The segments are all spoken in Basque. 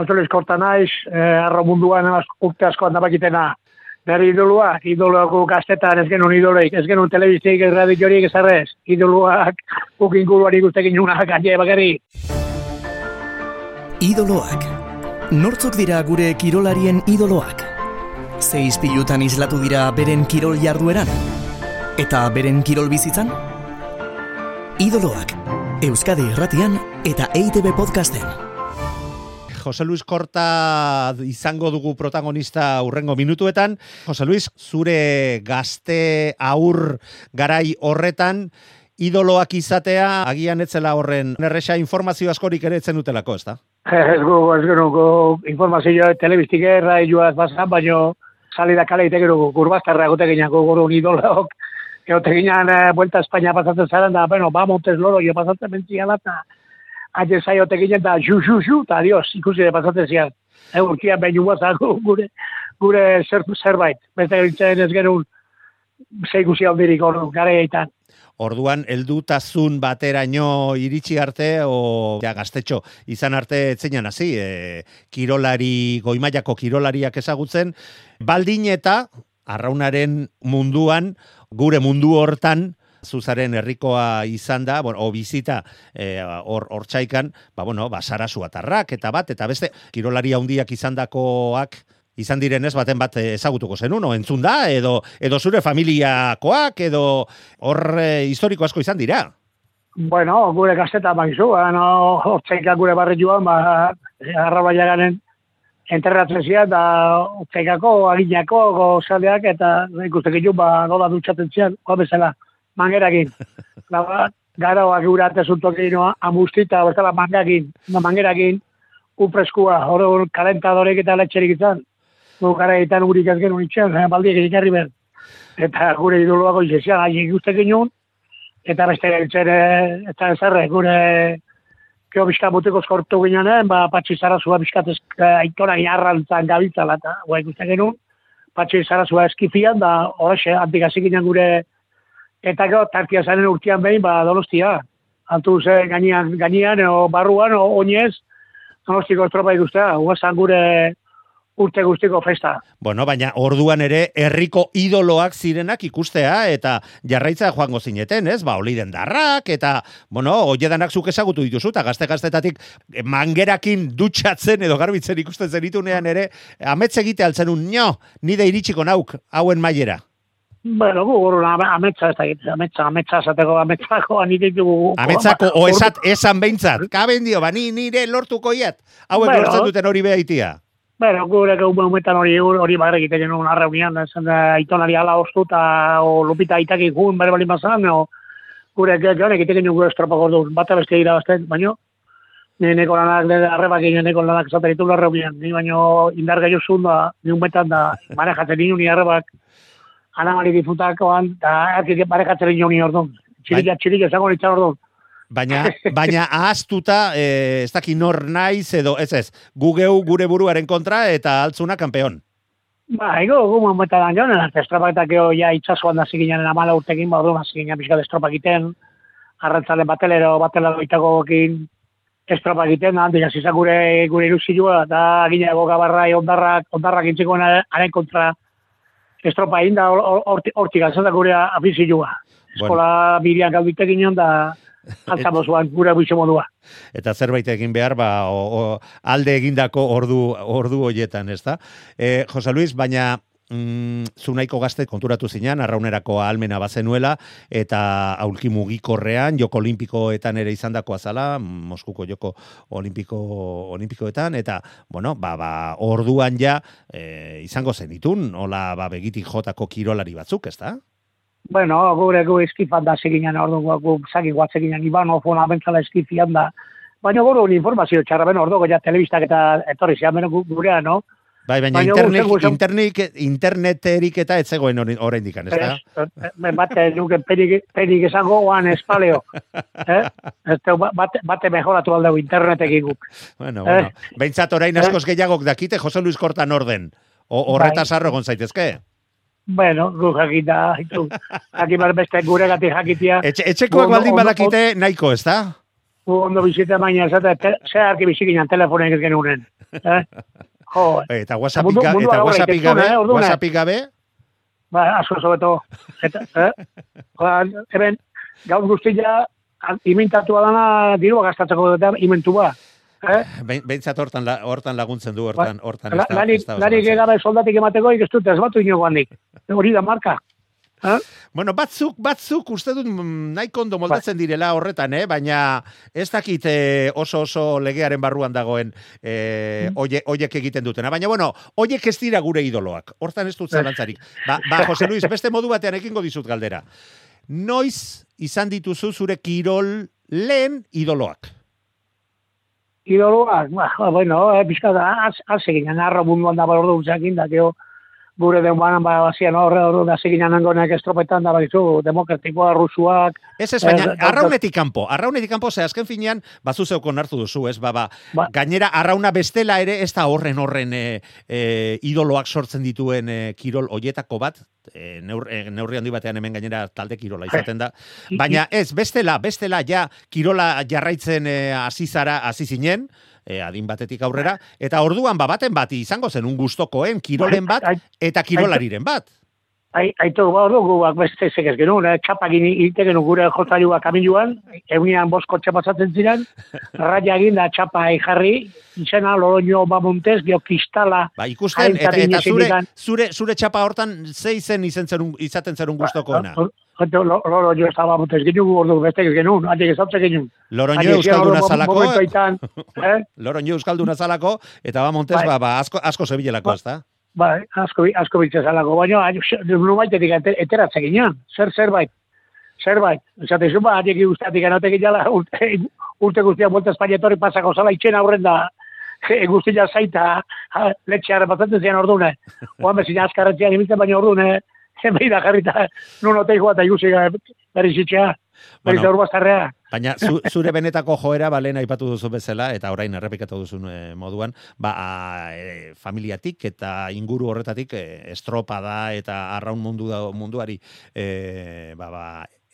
Jose Luis Korta naiz, eh, arro munduan urte asko handabakitena. Nere idolua, idoluak gaztetan ez genuen idoloik, ez genuen telebiztik, ez radiorik ez arrez. Idoluak guk inguruan ikustekin una gaine bakarri. Idoloak. Nortzuk dira gure kirolarien idoloak? Ze izpilutan islatu dira beren kirol jardueran? Eta beren kirol bizitzan? Idoloak. Euskadi Irratian eta EITB Podcasten. Jose Luis Korta izango dugu protagonista urrengo minutuetan. Jose Luis, zure gazte aur garai horretan, idoloak izatea, agian etzela horren erresa informazio askorik ere etzen dutelako, ez da? Ez gu, ez gu, informazio telebiztik erra joaz basan, baino sali da kale dugu, gurbaztarra gote gineako guru idolok, egote ginean eh, Vuelta Espainia pasatzen zaren da, bueno, ba Montes Loro, jo pasatzen mentziala, eta haien zaiote ginen da, ju, ju, ju, eta adios, ikusi de pasatzen zian. E, urkian behin gure, gure zer, zerbait. Beste gaitzen ez genuen, ze ikusi aldirik hor, gare eitan. Orduan, eldutazun bateraino iritsi arte, o ja, gaztetxo, izan arte etzenan hasi, e, kirolari, goimaiako kirolariak ezagutzen, baldin eta, arraunaren munduan, gure mundu hortan, zuzaren herrikoa izan da, bueno, o bizita eh, hor e, txaikan, ba, bueno, ba, atarrak, eta bat, eta beste, kirolari handiak izan dakoak, izan direnez baten bat ezagutuko zenun, o entzun da, edo, edo zure familiakoak, edo hor e, historiko asko izan dira. Bueno, gure gazeta bakizu, no, hor txaikak gure barri joan, ba, arraba jaganen enterratzen zian, da txaikako, aginako, gozaldeak, eta ikustek iku, ba, nola dutxaten zian, bezala mangerakin. Gara, gara oak gura arte zuntokin, no, amustita, bestela mangakin, no, mangerakin, upreskua, hori kalentadorek eta letxerik izan. No, gara egiten gurik ez genuen itxan, eh, baldiek egin behar. Eta gure idoloako izezian, hain ikusten genuen, eta beste gaitzen, eta ezarre, gure keo bizka boteko skortu ginen, ba, patxi zarazua bizkatez eh, aitona inarrantzan gabitzala, eta gua ikusten genuen, patxi zarazua eskifian, da horrexe, antikazik ginen gure eta gero tartia zaren urtean behin, ba, donostia. Altu ze gainean, gainean, o barruan, o oinez, donostiko estropa ikustea, guazan gure urte guztiko festa. Bueno, baina orduan ere herriko idoloak zirenak ikustea eta jarraitza joango zineten, ez? Ba, oliden darrak eta, bueno, oiedanak zuk ezagutu dituzu eta gazte-gaztetatik mangerakin dutxatzen edo garbitzen ikusten zenitunean ere, ametze egite altzen un, nio, nide iritsiko nauk, hauen mailera. Bueno, gu gurun ametsa ez da gitu, ametsa, ametsa esateko, ametzako, anite dugu. Ametzako, o esat, esan behintzat, kaben dio, ba, ni, nire lortuko iat, hauek bueno, lortzen duten hori behaitia. Bueno, gure momentan hori hori bagre egiten genuen una reunión, esan da, itonari ala ostu, eta o lupita aitak ikun, bere bali mazan, o gure gane egiten genuen gure estropa gordu, bat abeste gira bazten, baino, neko lanak, arrebak egin neko lanak esaten ditu la reunión, ni baino indar gehiago zuen da, ni un betan da, manejatzen ni arrebak, anamari difutakoan, eta erkik barekatzen joni orduan. Txirik, bai. txirik, esango nintzen orduan. Baina, baina ahaztuta, e, ez daki nor naiz edo, ez ez, gugeu gure buruaren kontra eta altzuna kampeon. Ba, ego, gu momentan da joan, eta estropaketak eo ja itxasuan da ziginen amala urtekin, ba, orduan ziginen pixka estropak iten, arrantzalen batelero, batelero itako gokin, estropak iten, handi jazizak gure, gure irusilua, eta gine gabarra, ondarrak, ondarrak intzikoen haren kontra, estropa egin da hortik altzen da gure afizioa. Eskola bueno. birian galduite ginen da altzamoz gure buitxe modua. Eta zerbait egin behar, ba, o, alde egindako ordu, ordu hoietan, ez da? E, Jose Luis, baina mm, zunaiko gazte konturatu zinean, arraunerako almena bazenuela, eta aulki mugikorrean, joko olimpikoetan ere izan dako azala, Moskuko joko olimpiko, olimpikoetan, eta, bueno, ba, ba, orduan ja, e, izango zenitun, hola, ba, begitik jotako kirolari batzuk, ez da? Bueno, gure gu eskifan da seginan, ordu gu zaki guatzeginan, iban ofona bentzala eskifian da, Baina gero informazio txarra ben ordo, ja telebistak eta etorri zian gurea, no? Bai, baina internet, internet, interneterik eta ez zegoen horrein dikan, ez da? Ben bate, nuke perik, perik esango oan espaleo. eh? Este, bate, bate mejoratu aldeu internetek guk. Bueno, bueno. Eh? Beintzat orain askoz gehiagok dakite Jose Luis Kortan orden. Horreta bai. sarro gonzaitezke? Bueno, gu jakita, haki beste gure gati jakitia. Etxe, etxekoak baldin badakite nahiko, ez da? gu ondo bizita baina esate, te, ze arki bizikinan telefonek ez genunen. Eh? Jo, Eta WhatsAppik Mundu- ga- mundua eta WhatsAppik gaitezuna, gabe, eh. WhatsAppik gabe, ba, asko sobeto. Eta, eh? Eben, gaur guztia, imintatua dana, dirua gastatzeko eta imentu ba. Eh? behintzat hortan, la- hortan laguntzen du, hortan, hortan. La, ez da- lanik, lanik soldatik emateko, ez dut ez batu inogo handik. Hori da marka. Bueno, batzuk, batzuk uste dut mm, nahiko ondo moldatzen direla horretan, eh? baina ez dakit eh, oso oso legearen barruan dagoen eh, oie, oiek egiten dutena. Baina, bueno, oiek ez dira gure idoloak. Hortan ez dut zalantzarik. Ba, ba, Jose Luis, beste modu batean ekingo dizut galdera. Noiz izan dituzu zure kirol lehen idoloak? Idoloak, ba, bueno, eh, pixka da, az, az egin, arro munduan da balordu da, gero, gure den banan, ba, bazian horre, horre, da, segin anangonak estropetan, da, baizu, demokratikoa, rusuak, Ez ez, baina ez, arraunetik kanpo, arraunetik kanpo, ze azken finean, bazu zeukon hartu duzu, ez, ba, ba, Ba. gainera arrauna bestela ere, ez da horren horren e, e, idoloak sortzen dituen e, kirol hoietako bat, e, neur, e, neurri handi batean hemen gainera talde kirola izaten da, baina ez, bestela, bestela, ja, kirola jarraitzen e, hasi zara, hasi zinen, e, adin batetik aurrera, eta orduan, ba, baten bati izango zen un gustokoen kirolen bat, Ai- eta kirolariren bat. Ai- aitu, ba, ordu, guak beste ezek ez genuen, eh, txapak egite genuen gure jotzailua kamiluan, eunian bosko txapazatzen ziren, raia egin da txapa jarri, izena loroño bamuntez, gio kristala, Ba, ikusten, eta, eta zure, zure, zure txapa hortan ze izen izen zerun, izaten zerun gustokoena. Loro jo estaba bamuntez genuen, ordu beste ez genuen, haiek ezautzen genuen. Loroño Euskalduna zalako, eh? Loroño Euskalduna zalako, eta ba Montes, Bai. ba, ba asko, asko zebilelako, Ba. Bai, asko, asko bitza zalako, baina nu baitetik ete- eteratze ginen, zer zerbait, zerbait. Esate zu, ba, haiek guztatik anotek gila, urte, urte guztiak buelta Espainetori pasako zala itxen aurren da, guztia zaita, ha, letxearen batzen zian ordune. Oan bezin azkarretzean ibiltzen baina ordune, zenbait da jarrita, nun otei joa eta ikusi berri zitxea, berri Bueno. bueno. urbazarrea. Baina zu, zure benetako joera, balen aipatu duzu bezala, eta orain errepikatu duzun eh, moduan, ba, a, e, familiatik eta inguru horretatik e, estropada eta arraun mundu da, munduari e, ba, ba,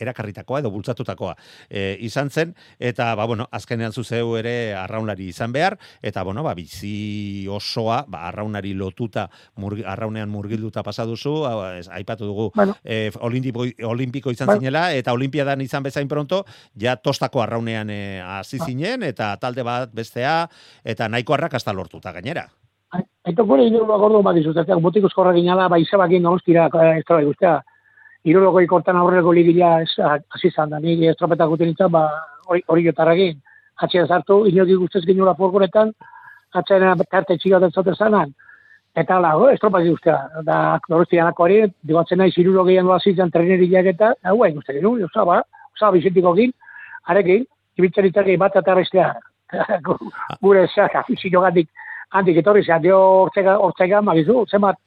erakarritakoa edo bultzatutakoa e, izan zen, eta, ba, bueno, azkenean zuzeu ere arraunlari izan behar, eta, bueno, ba, bizi osoa, ba, arraunari lotuta, murgi, arraunean murgilduta pasa duzu, hau, ez, aipatu dugu, Bueno. e, olimpiko, olimpiko izan Bai. zinela, eta olimpiadan izan bezain pronto, ja tostako arraunean eh, hasi zinen, eta talde bat bestea, eta nahiko arrakasta lortuta gainera. Eta gure ordu bat izuztetzen, botik uskorra ginala, ba, izabakin donostira, eh, estropa guztia. Iruroko ikortan aurreko ligila hasi zan da, nire estropetak guten nintzen, ba, hori, hori jotarrakin. Atxea zartu, inoki guztez ginula forguretan, atxea tarte txiga dut zote zanan. Eta hala, oh, estropa guztia. Da, donostianako hori, dibatzen nahi ziruro gehiago hasi zan treneriak eta, hau, hain guzti genuen, oza, ba, oza, bizitikokin, arekin, ibiltzen itzari bat eta bestea. Gure zeak, afizio gandik, handik etorri zean, dio hortzega, hortzega, magizu, zenbat,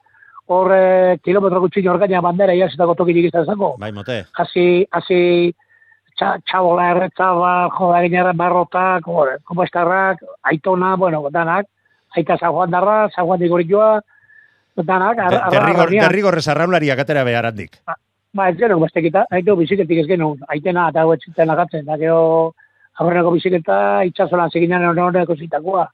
hor eh, kilometro gutxi orgaina bandera iazitako tokirik izan zango. Bai, mote. Hasi, hasi, txa, txabola erretza, ba, joda ginera barrotak, hor, komestarrak, aitona, bueno, danak, aita San Juan darra, San Juan digorikoa, danak, ar, ar, Derrigor, derrigorrez arraunlariak atera behar handik. Ba, ez genuen bestekita, haitu biziketik ez genuen, aitena eta hau etxiten lagatzen, da gero aurreneko biziketa itxasolan seginan horreko zitakoa.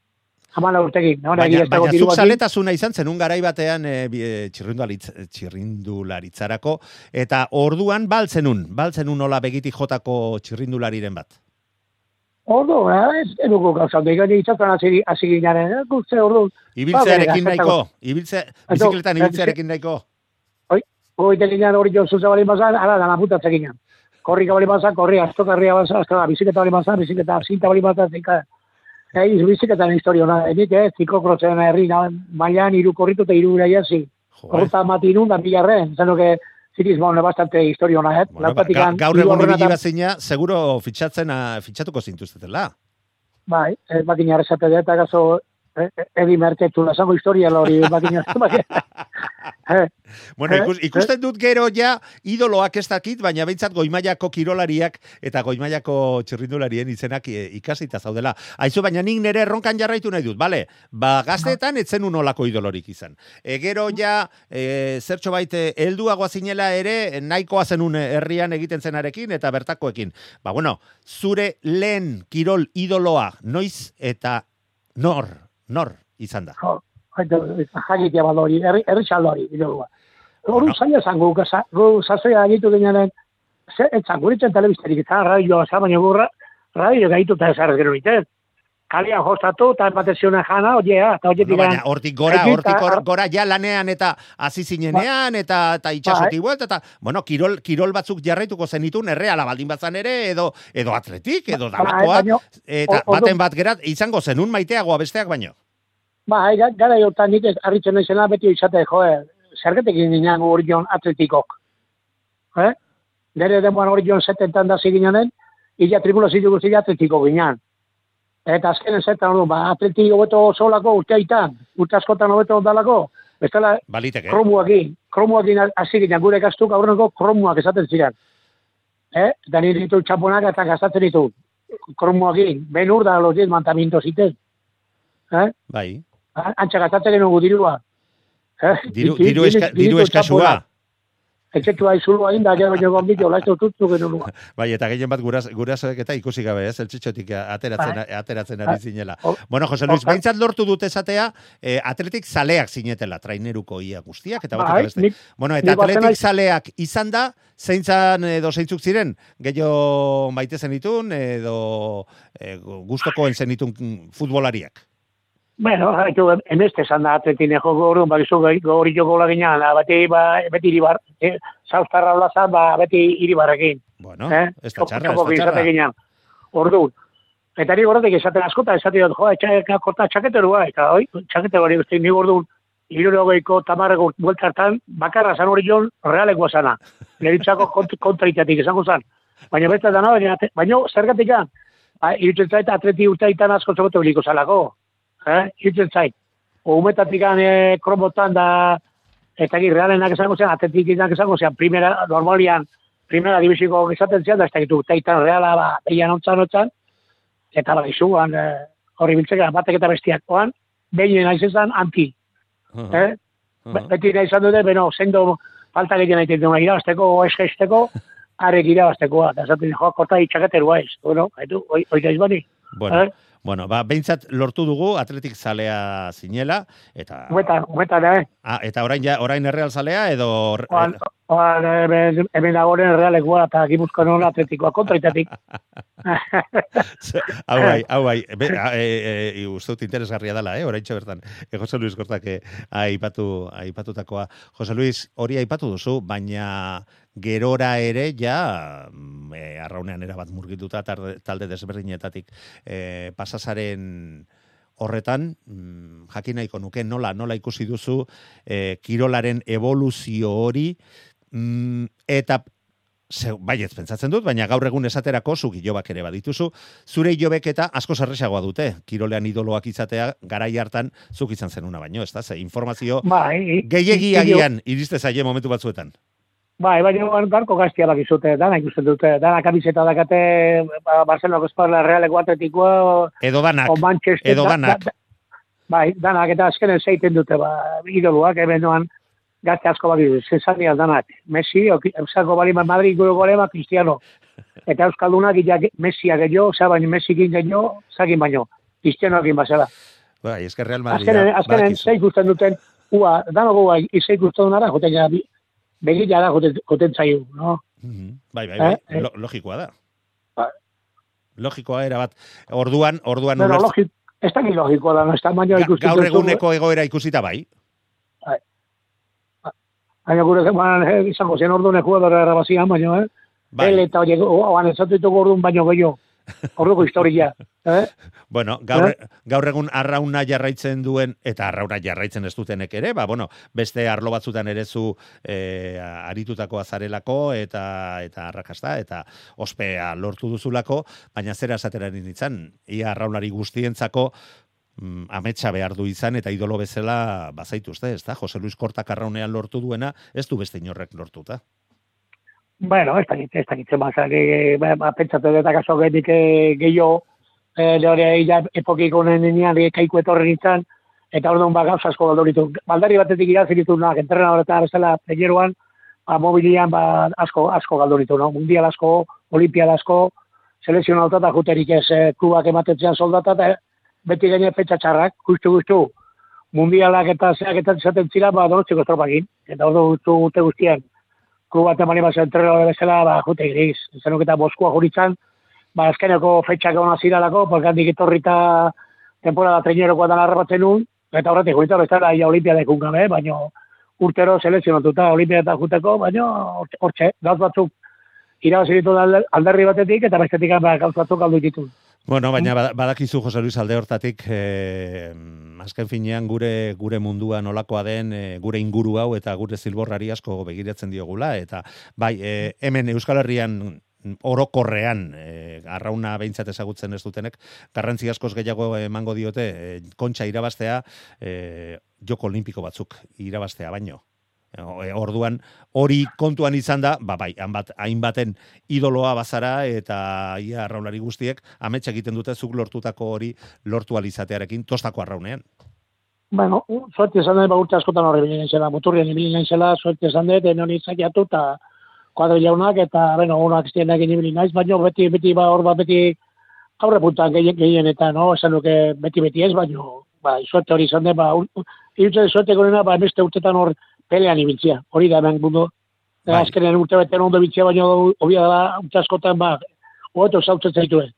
Hamala urtekin, no, Baina, baina zuk zaletasuna izan zen un garai batean e, txirrindularitzarako, eta orduan baltzenun, baltzenun nola begitik jotako txirrindulariren bat. Ordu, eh, ez eduko gauza, da gani itxasolan hasi hasi ginaren, eh, guzti ordu. Ibiltzearekin Ba, nahiko, ibiltze, bizikletan ibiltzearekin nahiko. Hoi teginan hori jo zuza bali bazan, ara da naputatzen ginen. Korrika bali bazan, korri, astokarria bazan, astoka, biziketa bali bazan, biziketa, zinta bali bazan, zika. Ei, biziketan historio, na, enik, eh, zikokrotzen herri, na, mailan iru korritu eta iru ura jasi. Jo, eh? Horreta mati nun, da bilarren, zeno que zirismo ne bastante historio na, eh? Bueno, ba, ga, gaur egun ibili bazina, seguro fitxatzen, a, fitxatuko zintuztetela. Bai, eh, bakina resate da, eta gazo, eh, eh, edi merketu, esango historia lori, bakina, Eh, Bueno, Eh, ikus, ikusten dut gero ja idoloak ez dakit, baina behintzat goimaiako kirolariak eta goimaiako txirrindularien izenak ikasita zaudela. Aizu, baina nik nere erronkan jarraitu nahi dut, bale? Ba, gazteetan etzen unolako idolorik izan. E, gero ja, e, zertxo baite, helduagoa zinela ere, nahikoa zenun herrian egiten zenarekin eta bertakoekin. Ba, bueno, zure lehen kirol idoloa, noiz eta nor, nor izan da. Jakitea herri txaldori, idolua. Hori Bueno. zaila zan gu, sasoia agitu ginen, etzan guritzen telebisterik, eta radioa za, baina gurra, radio gaitu eta ezarrez gero iten. Kalian jostatu, eta emateziona jana, oiea, eta oie No, baina hortik gora, hortik ta- gora, gora ja lanean eta hasi zinenean eta eta itsasotik buelta eta bueno, kirol kirol batzuk jarraituko zenitun erreala baldin batzan ere edo edo atletik edo dalakoa baina, eta baten bat gerat izango zenun maiteagoa besteak baino. Ba, ga- gara jortan nik ez harritzen naizena beti izate, joe, zergetek ginen gu orion atletikok. Eh? Nere denboan orion setentan da ziginen, illa tribulazio guztia atletiko ginen. Eta azkenen zertan ordu, ba, atletik hobeto solako urteaitan, urte askotan hobeto dalako, bestela Baliteke. kromuakin, kromuakin hasi ginen gure kastuk aurreneko kromuak esaten ziren. Eh? Eta nire ditu txaponak eta gastatzen ditu. Kromuakin, ben ur da los 10 mandamientos ziten. Eh? Bai. Antxa gastatzen genuen dirua. Eh? Diru Di- di- diru eska, eskasua. txaponak. Etxetu aizulu hain da, gero gero gombito, laizto tutzu genuen. Bai, eta gehien bat guras, gurasoek eta ikusi gabe, ez, eltsitxotik ateratzen, ateratzen ari Bai. zinela. Bueno, Jose Luis, baintzat lortu dut esatea, eh, atletik zaleak zinetela, traineruko ia guztiak, eta batik Bai, beste. Bueno, eta atletik zaleak izan da, zeintzan edo zeintzuk ziren, gehiago maite zenitun, edo e, guztokoen zenitun mm, futbolariak. Bueno, haitu, emeste esan da atletine joko orduan, bakizu gori joko laginan, beti, ba, beti iribar, eh, zauztarra olazan, ba, beti iribarrekin. Bueno, eh? ez da txarra, ez da txarra. Orduan. Eta ni horretik esaten askota, esaten dut, joa, etxaka korta txaketerua, eta hoi, txaketeru hori guzti, ni orduan, irure hogeiko tamarreko buelta hartan, bakarra zan hori jon, realekoa zana. Neritzako kont, kontraitatik esango zan. Baina beste dana, baina, baina zergatik gan, ba, irutzen zait atleti urteitan asko zokote biliko zalako. Eh? Irutzen zait. Umetatik eh, kromotan da, eta gi realenak esango zen, atletik esango zen, primera, normalian, primera divisiko izaten zian, da ez dakit urteitan reala, ba, behian ontzan ontzan, eta ba, izuan, eh, hori biltzeka, batek eta bestiakoan, behin naiz izan anti. Uh-huh. Eh? Be- Uh-huh. Beti nahi izan dute, beno, zendo falta egiten nahi dut, irabazteko, esgeizteko, arek irabaztekoa, eta esaten joa, korta itxaketerua ez. Bueno, haitu, oi, oi da izbani. Bueno, Eh? Bueno, ba, behintzat lortu dugu atletik zalea zinela, eta... Huetan, huetan, eh? Ah, eta orain ja, orain erreal zalea edo... Oan, oan, hemen, hemen dagoen realekoa eta gipuzkoan hona atletikoa kontraitatik. hau bai, hau bai, Be, a, e, e, uste dut interesgarria dela, eh, oraintxe bertan. E, Jose Luis Kortak eh, aipatu, aipatutakoa. Jose Luis, hori aipatu duzu, baina gerora ere ja mm, e, arraunean erabat murgituta tarde, talde desberdinetatik e, pasasaren horretan, mm, jakin nahiko nuke nola, nola ikusi duzu e, kirolaren evoluzio hori, mm, eta Ze, baietz pentsatzen dut, baina gaur egun esaterako zu gilobak ere badituzu, zure gilobek eta asko zerresagoa dute, kirolean idoloak izatea garai hartan zuk izan zenuna baino, ez da? Ze informazio Bai, gehiegi agian iriste zaie momentu batzuetan. Bai, baina oan garko gaztia bakizute, dana ikusten dute, dana kamiseta dakate, ba, Barcelonako esparla realeko atletikoa, Edo danak, o Manchester. edo da- danak. da- da- bai, danak eta azkenen zeiten dute, ba, idoluak, hemen noan, gazte asko bakizu, zezania danak. Messi, o, Euskako balima Madrid gure golema, Cristiano. Eta Euskaldunak, ja, Messia gehiago, oza, baina Messi gin gehiago, zagin baino. Cristiano egin bazela. bai, esker Real Madrid. Azkenen, azkenen, ze ikusten duten, ua, danoko ua, ize ikusten dara, joten begila da joten, zaio, no? Mhm, Bai, bai, bai, Eh, eh. lo- logikoa da. Bai. Logikoa era bat. Orduan, orduan Bueno, ulertu- logik, ez da logikoa da, no, ez da baino ikusten gaur duzu, eguneko egoera ikusita bai. Baina gure zeman, eh, izango zen orduan jugadora errabazian, baina, eh? Bai. Ele eta oie, oan ez ditugu orduan baino gehiago. Orduko historia. Eh? Bueno, gaur, gaur egun arrauna jarraitzen duen, eta arrauna jarraitzen ez dutenek ere, ba, bueno, beste arlo batzutan ere zu e, aritutako azarelako, eta eta arrakasta, eta ospea lortu duzulako, baina zera esatera nintzen, ia arraunari guztientzako, mm, ametsa behar du izan eta idolo bezala bazaitu uste, ez da? Jose Luis Kortak arraunean lortu duena, ez du beste inorrek lortuta. Bueno, ez dakit, ez dakit, zema, e, ba, pentsatu dut akaso genik e, gehiago, e, lehore, ja, epokiko nenean, e, kaiku etorren nintzen, eta orduan ba, gauza asko galdoritu. Baldari batetik iraziritu, nak, entrena horretan arrezela, peñeruan, ba, mobilian, ba, asko, asko galdoritu, no? Mundial asko, olimpiada asko, selezio nauta eta juterik ez e, klubak ematetzean soldata, eta beti gene petxa txarrak, guztu guztu, mundialak eta zeak eta zaten zira, ba, donotziko estropakin, eta ordu guztu gute guztien, klub bat emani bat zentrero bezala, ba, jute gris, zenuk eta boskua juritzan, ba, azkeneko fetxak egon aziralako, porque handik etorrita temporada treñerokoa dan arrabatzen nun, eta horretik juita bezala, ia olimpiadekun gabe, baino urtero selezionatuta olimpiadetan juteko, baino hortxe, gauz batzuk irabazi ditu alderri batetik, eta bestetik ba, gauz batzuk aldu ditu. Bueno, baina badakizu Jose Luis alde hortatik, eh, azken finean gure gure mundua nolakoa den, eh, gure inguru hau eta gure zilborrari asko begiratzen diogula, eta bai, eh, hemen Euskal Herrian orokorrean e, arrauna behintzat ezagutzen ez dutenek, garrantzi askoz gehiago emango diote, e, kontxa irabaztea, e, joko olimpiko batzuk irabaztea baino. E, orduan hori kontuan izan da, ba bai, hainbat hainbaten idoloa bazara eta ia arraunlari guztiek ametsa egiten dute zuk lortutako hori lortu alizatearekin tostako arraunean. Bueno, suerte esan dut, ba, urte askotan horre bilinen zela, moturrien bilinen zela, suerte esan dut, eno nintzakiatu eta kuadro jaunak, eta, bueno, unak estien egin ibilin naiz, baina beti, beti, ba, hor bat, beti, aurre puntan gehien, gehien eta, no, esan duke, beti, beti ez, baina, ba, suerte hori izan dut, ba, irutzen suerte gorena, ba, emeste urtetan hor, pelean ibiltzia. Hori da hemen mundu. Bai. Azkenean urte beten ondo biltzia, baina hobia da, urte askotan, ba, hobeto zautzen zaituen.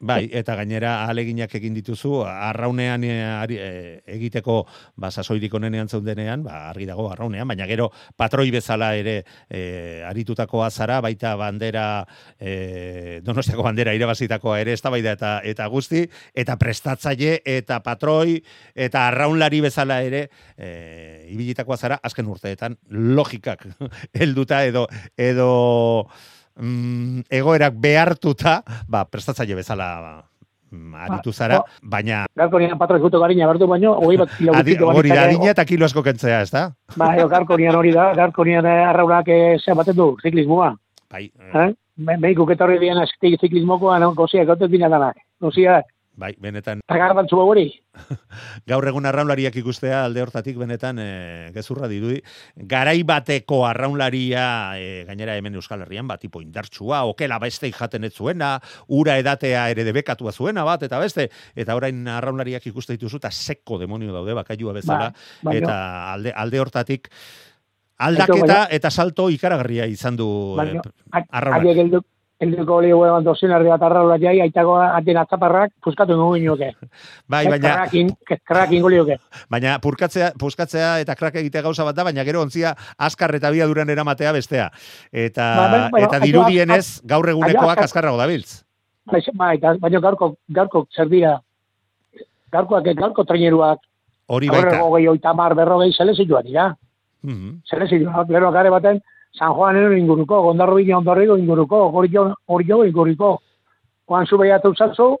Bai, eta gainera aleginak egin dituzu, arraunean e, egiteko ba, sasoirik onenean zeundenean, ba, argi dago arraunean, baina gero patroi bezala ere e, aritutako azara, baita bandera, e, donostiako bandera irabazitakoa ere, ez eta, eta guzti, eta prestatzaile, eta patroi, eta arraunlari bezala ere, e, ibilitako azara, azken urteetan, logikak, helduta edo, edo, mm, egoerak behartuta, ba, prestatzaile bezala ba, mm, aritu ba, zara, ba, baina... Garko nian patro ekutu gariña bertu baino, hori bat kilo gutxiko Hori da, harina eta kilo asko kentzea, ez da? Ba, eo, garko nian hori da, garko nian eh, arraunak eh, zea baten du, ziklismoa. Bai. Eh? Behiko ketorri dian ziklismokoa, non, gozia, gotet bina danak. Gozia, Bai, benetan. Agarbantzu hori. Gaur egun arraunlariak ikustea alde hortatik benetan e, gezurra dirudi. Garai bateko arraunlaria e, gainera hemen Euskal Herrian bat tipo indartsua, okela beste jaten ez zuena, ura edatea ere debekatua zuena bat eta beste eta orain arraunlariak ikuste dituzu ta seko demonio daude bakailua bezala ba, eta alde alde hortatik aldaketa eta salto ikaragarria izan du eh, arraunlariak helduko oli gure bat dozien ardi bat arraula jai, aitako atien atzaparrak, puskatu ingo ginoke. Bai, baina... Krak ingo lioke. Baina purkatzea, puskatzea eta krak egite gauza bat da, baina gero ontzia askar eta bia duran eramatea bestea. Eta, ba, ba, ba, eta dirudienez gaur egunekoak askarrago da biltz. Bai, bai baina gaurko, gaurko zer dira, gaurkoak, gaurko traineruak, hori baita. Hori oita mar berrogei zelezituak dira. Mm -hmm. Zelezituak, gero gare baten, San Juan inguruko, gondarro bine inguruko, hori jo inguruko. Juan zu behiatu zatzu,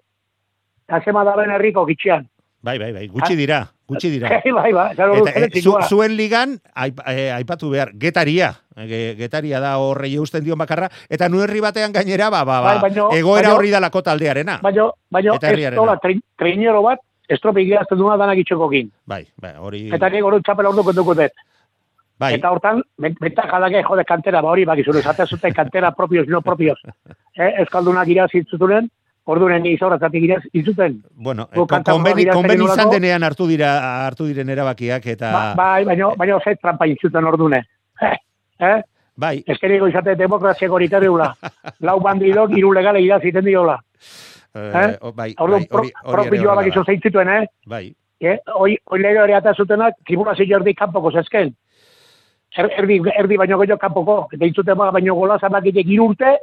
azema da ben herriko gitxian. Bai, bai, bai, gutxi dira, gutxi dira. bai, bai, Eta, e, zu, zuen ligan, eh, aipatu behar, getaria, getaria da horre eusten dion bakarra, eta nu herri batean gainera, ba, ba, ba, bai, egoera horri dalako taldearena. Baina, baina, ez tola, treinero bat, estropik gehazten duena danak itxokokin. Bai, bai, hori... Eta nire goro txapela orduko duko dut. Bai. Eta hortan, bentaja da jode kantera, ba hori, bakizun, esatea zuten kantera propios, no propios. Eh, Euskaldunak iraz itzutunen, ordunen izorratzatik iraz itzuten. Bueno, eh, konbeni, konbeni izan denean hartu dira hartu diren erabakiak eta... Ba, bai, baina, baina zait trampa itzuten ordune. Eh? eh? Bai. Eskeriko izate demokrazia gorik ereula. Lau bandidok, iru legale iraz iten diola. Eh, eh? O, bai, Ordu, bai, pro, propioa bakizu zeitzituen, eh? Bai. Eh? Hoi, hoi lege hori atazutenak, tribunazio jordi kanpoko zezken er, erdi, erdi baino gehiago kanpoko, eta itzute ba, baino gola zamakitek irurte,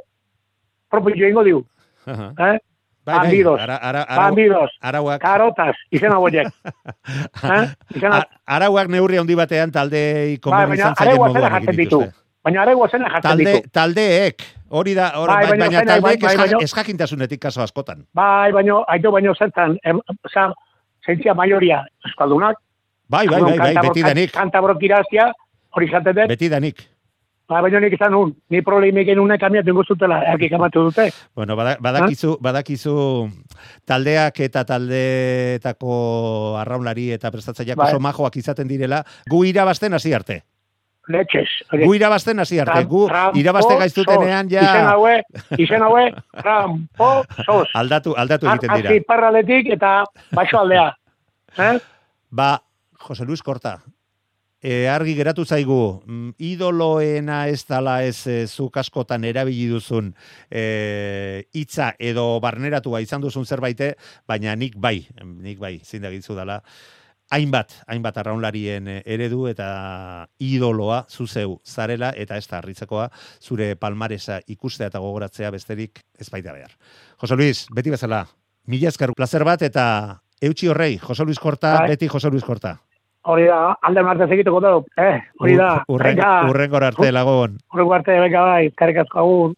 propio jo ingo diu. Uh -huh. eh? Bai, bandidos, bai, ara, ara, ara, bandidos, arauak. karotas, izena boiek. eh? izena... Arauak neurri handi batean talde bai, baina arauak zena jatzen ditu. Baina arauak zena jatzen talde, ditu. Taldeek, hori da, hori, bai, baina, baina taldeek bai, bai, eskakintasunetik kaso askotan. Bai, baina, aitu baino zertan, em, oza, zentzia maioria eskaldunak. Bai, bai, bai, bai, beti danik. Kantabrok iraztia, hori zaten den. Beti danik. Ba, baina nik izan nun, ni problemik enunek kamiat dengo zutela, erkik amatu dute. Bueno, bada- badakizu, badakizu taldeak eta taldeetako arraunlari eta prestatzaileak Bai. oso majoak izaten direla, gu irabazten hasi arte. Letxez. Gu irabazten hasi arte, gu irabazte gaiztutenean Izen ja haue, izen haue, rampo sos. aldatu, aldatu egiten dira. Arzi parraletik eta baixo aldea. Eh? Ba, Jose Luis Korta, e, argi geratu zaigu, mm, idoloena ez dala ez e, zuk askotan erabili duzun e, hitza edo barneratua izan duzun zerbaite, baina nik bai, nik bai, zindagitzu dala, hainbat, hainbat arraunlarien e, eredu eta idoloa zuzeu zarela eta ez da harritzekoa zure palmaresa ikustea eta gogoratzea besterik ez baita behar. Jose Luis, beti bezala, mila esker placer bat eta eutxi horrei, Jose Luis Korta, Bai. beti Jose Luis Korta. Hori da, alde martez egiteko dugu, eh? Hori da, Ur- urren, urrengor arte lagun. urrengo arte, venga bai, karek asko agur.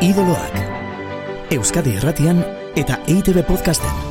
Idoloak. Euskadi Irratian eta EITB Podcasten.